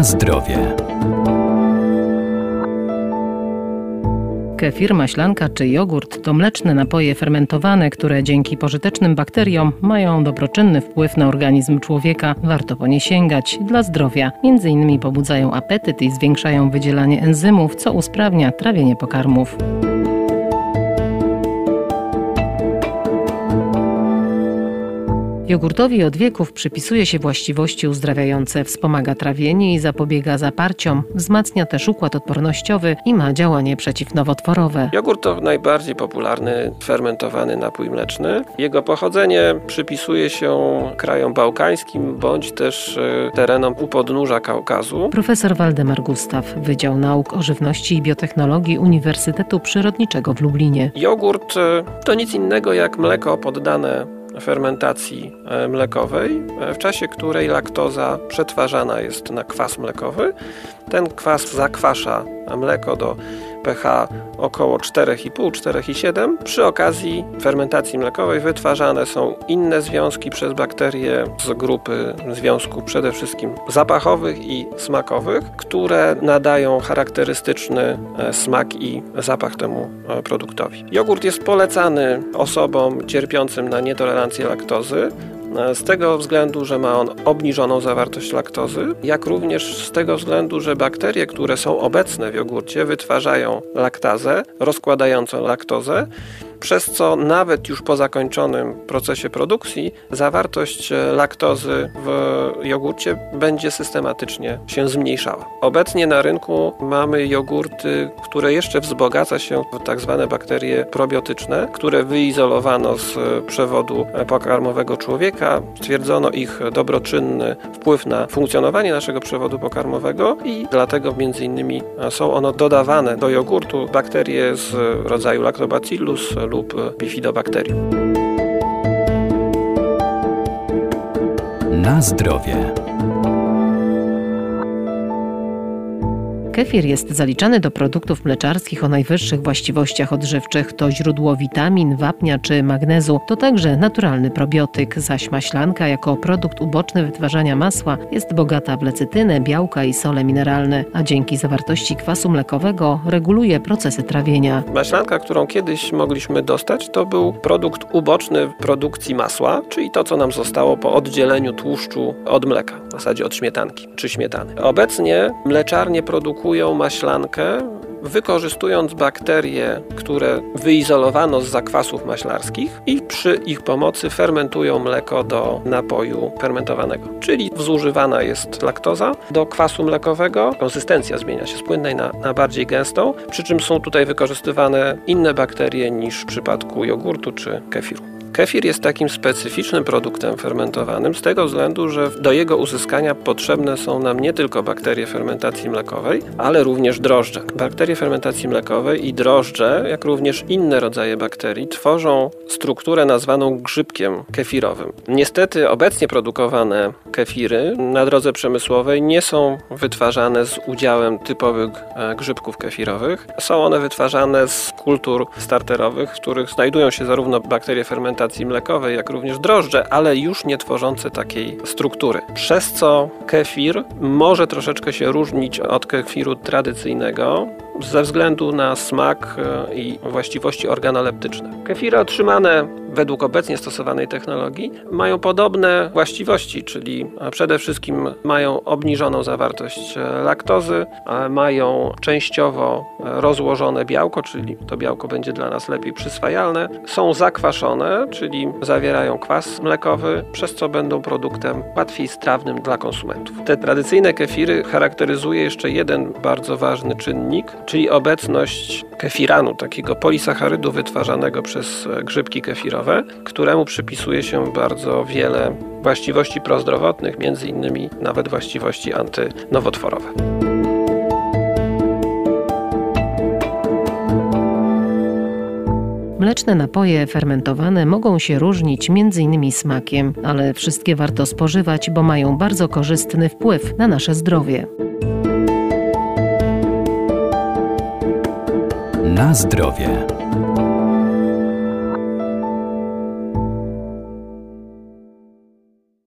Na zdrowie. Kefir, maślanka czy jogurt to mleczne napoje fermentowane, które dzięki pożytecznym bakteriom mają dobroczynny wpływ na organizm człowieka. Warto po nie sięgać dla zdrowia. Między innymi pobudzają apetyt i zwiększają wydzielanie enzymów, co usprawnia trawienie pokarmów. Jogurtowi od wieków przypisuje się właściwości uzdrawiające, wspomaga trawienie i zapobiega zaparciom, wzmacnia też układ odpornościowy i ma działanie przeciwnowotworowe. Jogurt to najbardziej popularny fermentowany napój mleczny. Jego pochodzenie przypisuje się krajom bałkańskim bądź też e, terenom u podnóża Kaukazu. Profesor Waldemar Gustaw, Wydział Nauk o Żywności i Biotechnologii Uniwersytetu Przyrodniczego w Lublinie. Jogurt e, to nic innego jak mleko poddane fermentacji e, mlekowej, e, w czasie której laktoza przetwarzana jest na kwas mlekowy. Ten kwas zakwasza mleko do pH około 4,5-4,7. Przy okazji fermentacji mlekowej wytwarzane są inne związki przez bakterie z grupy związków przede wszystkim zapachowych i smakowych, które nadają charakterystyczny e, smak i zapach temu e, produktowi. Jogurt jest polecany osobom cierpiącym na nietolerancję laktozy, z tego względu, że ma on obniżoną zawartość laktozy, jak również z tego względu, że bakterie, które są obecne w jogurcie, wytwarzają laktazę, rozkładającą laktozę przez co nawet już po zakończonym procesie produkcji zawartość e, laktozy w jogurcie będzie systematycznie się zmniejszała. Obecnie na rynku mamy jogurty, które jeszcze wzbogaca się w tak zwane bakterie probiotyczne, które wyizolowano z przewodu pokarmowego człowieka. Stwierdzono ich dobroczynny wpływ na funkcjonowanie naszego przewodu pokarmowego i dlatego między innymi są one dodawane do jogurtu bakterie z rodzaju Lactobacillus lub bifidobakterium. Na zdrowie. Kefir jest zaliczany do produktów mleczarskich o najwyższych właściwościach odżywczych. To źródło witamin, wapnia czy magnezu. To także naturalny probiotyk, zaś maślanka jako produkt uboczny wytwarzania masła jest bogata w lecytynę, białka i sole mineralne, a dzięki zawartości kwasu mlekowego reguluje procesy trawienia. Maślanka, którą kiedyś mogliśmy dostać, to był produkt uboczny produkcji masła, czyli to, co nam zostało po oddzieleniu tłuszczu od mleka, w zasadzie od śmietanki czy śmietany. Obecnie mleczarnie produkują produkują maślankę, wykorzystując bakterie, które wyizolowano z zakwasów maślarskich i przy ich pomocy fermentują mleko do napoju fermentowanego. Czyli zużywana jest laktoza do kwasu mlekowego, konsystencja zmienia się z płynnej na, na bardziej gęstą, przy czym są tutaj wykorzystywane inne bakterie niż w przypadku jogurtu czy kefiru. Kefir jest takim specyficznym produktem fermentowanym z tego względu, że do jego uzyskania potrzebne są nam nie tylko bakterie fermentacji mlekowej, ale również drożdże. Bakterie fermentacji mlekowej i drożdże, jak również inne rodzaje bakterii, tworzą strukturę nazwaną grzybkiem kefirowym. Niestety obecnie produkowane kefiry na drodze przemysłowej nie są wytwarzane z udziałem typowych e, grzybków kefirowych. Są one wytwarzane z kultur starterowych, w których znajdują się zarówno bakterie fermentacji fermentacji mlekowej, jak również drożdże, ale już nie tworzące takiej struktury. Przez co kefir może troszeczkę się różnić od kefiru tradycyjnego, ze względu na smak e, i właściwości organoleptyczne. Kefiry otrzymane według obecnie stosowanej technologii mają podobne właściwości, czyli przede wszystkim mają obniżoną zawartość e, laktozy, mają częściowo rozłożone białko, czyli to białko będzie dla nas lepiej przyswajalne, są zakwaszone, czyli zawierają kwas mlekowy, przez co będą produktem łatwiej strawnym dla konsumentów. Te tradycyjne kefiry charakteryzuje jeszcze jeden bardzo ważny czynnik, czyli obecność kefiranu, takiego polisacharydu wytwarzanego przez grzybki kefirowe, któremu przypisuje się bardzo wiele właściwości prozdrowotnych, między innymi nawet właściwości antynowotworowe. Mleczne napoje fermentowane mogą się różnić m.in. smakiem, ale wszystkie warto spożywać, bo mają bardzo korzystny wpływ na nasze zdrowie. Na zdrowie.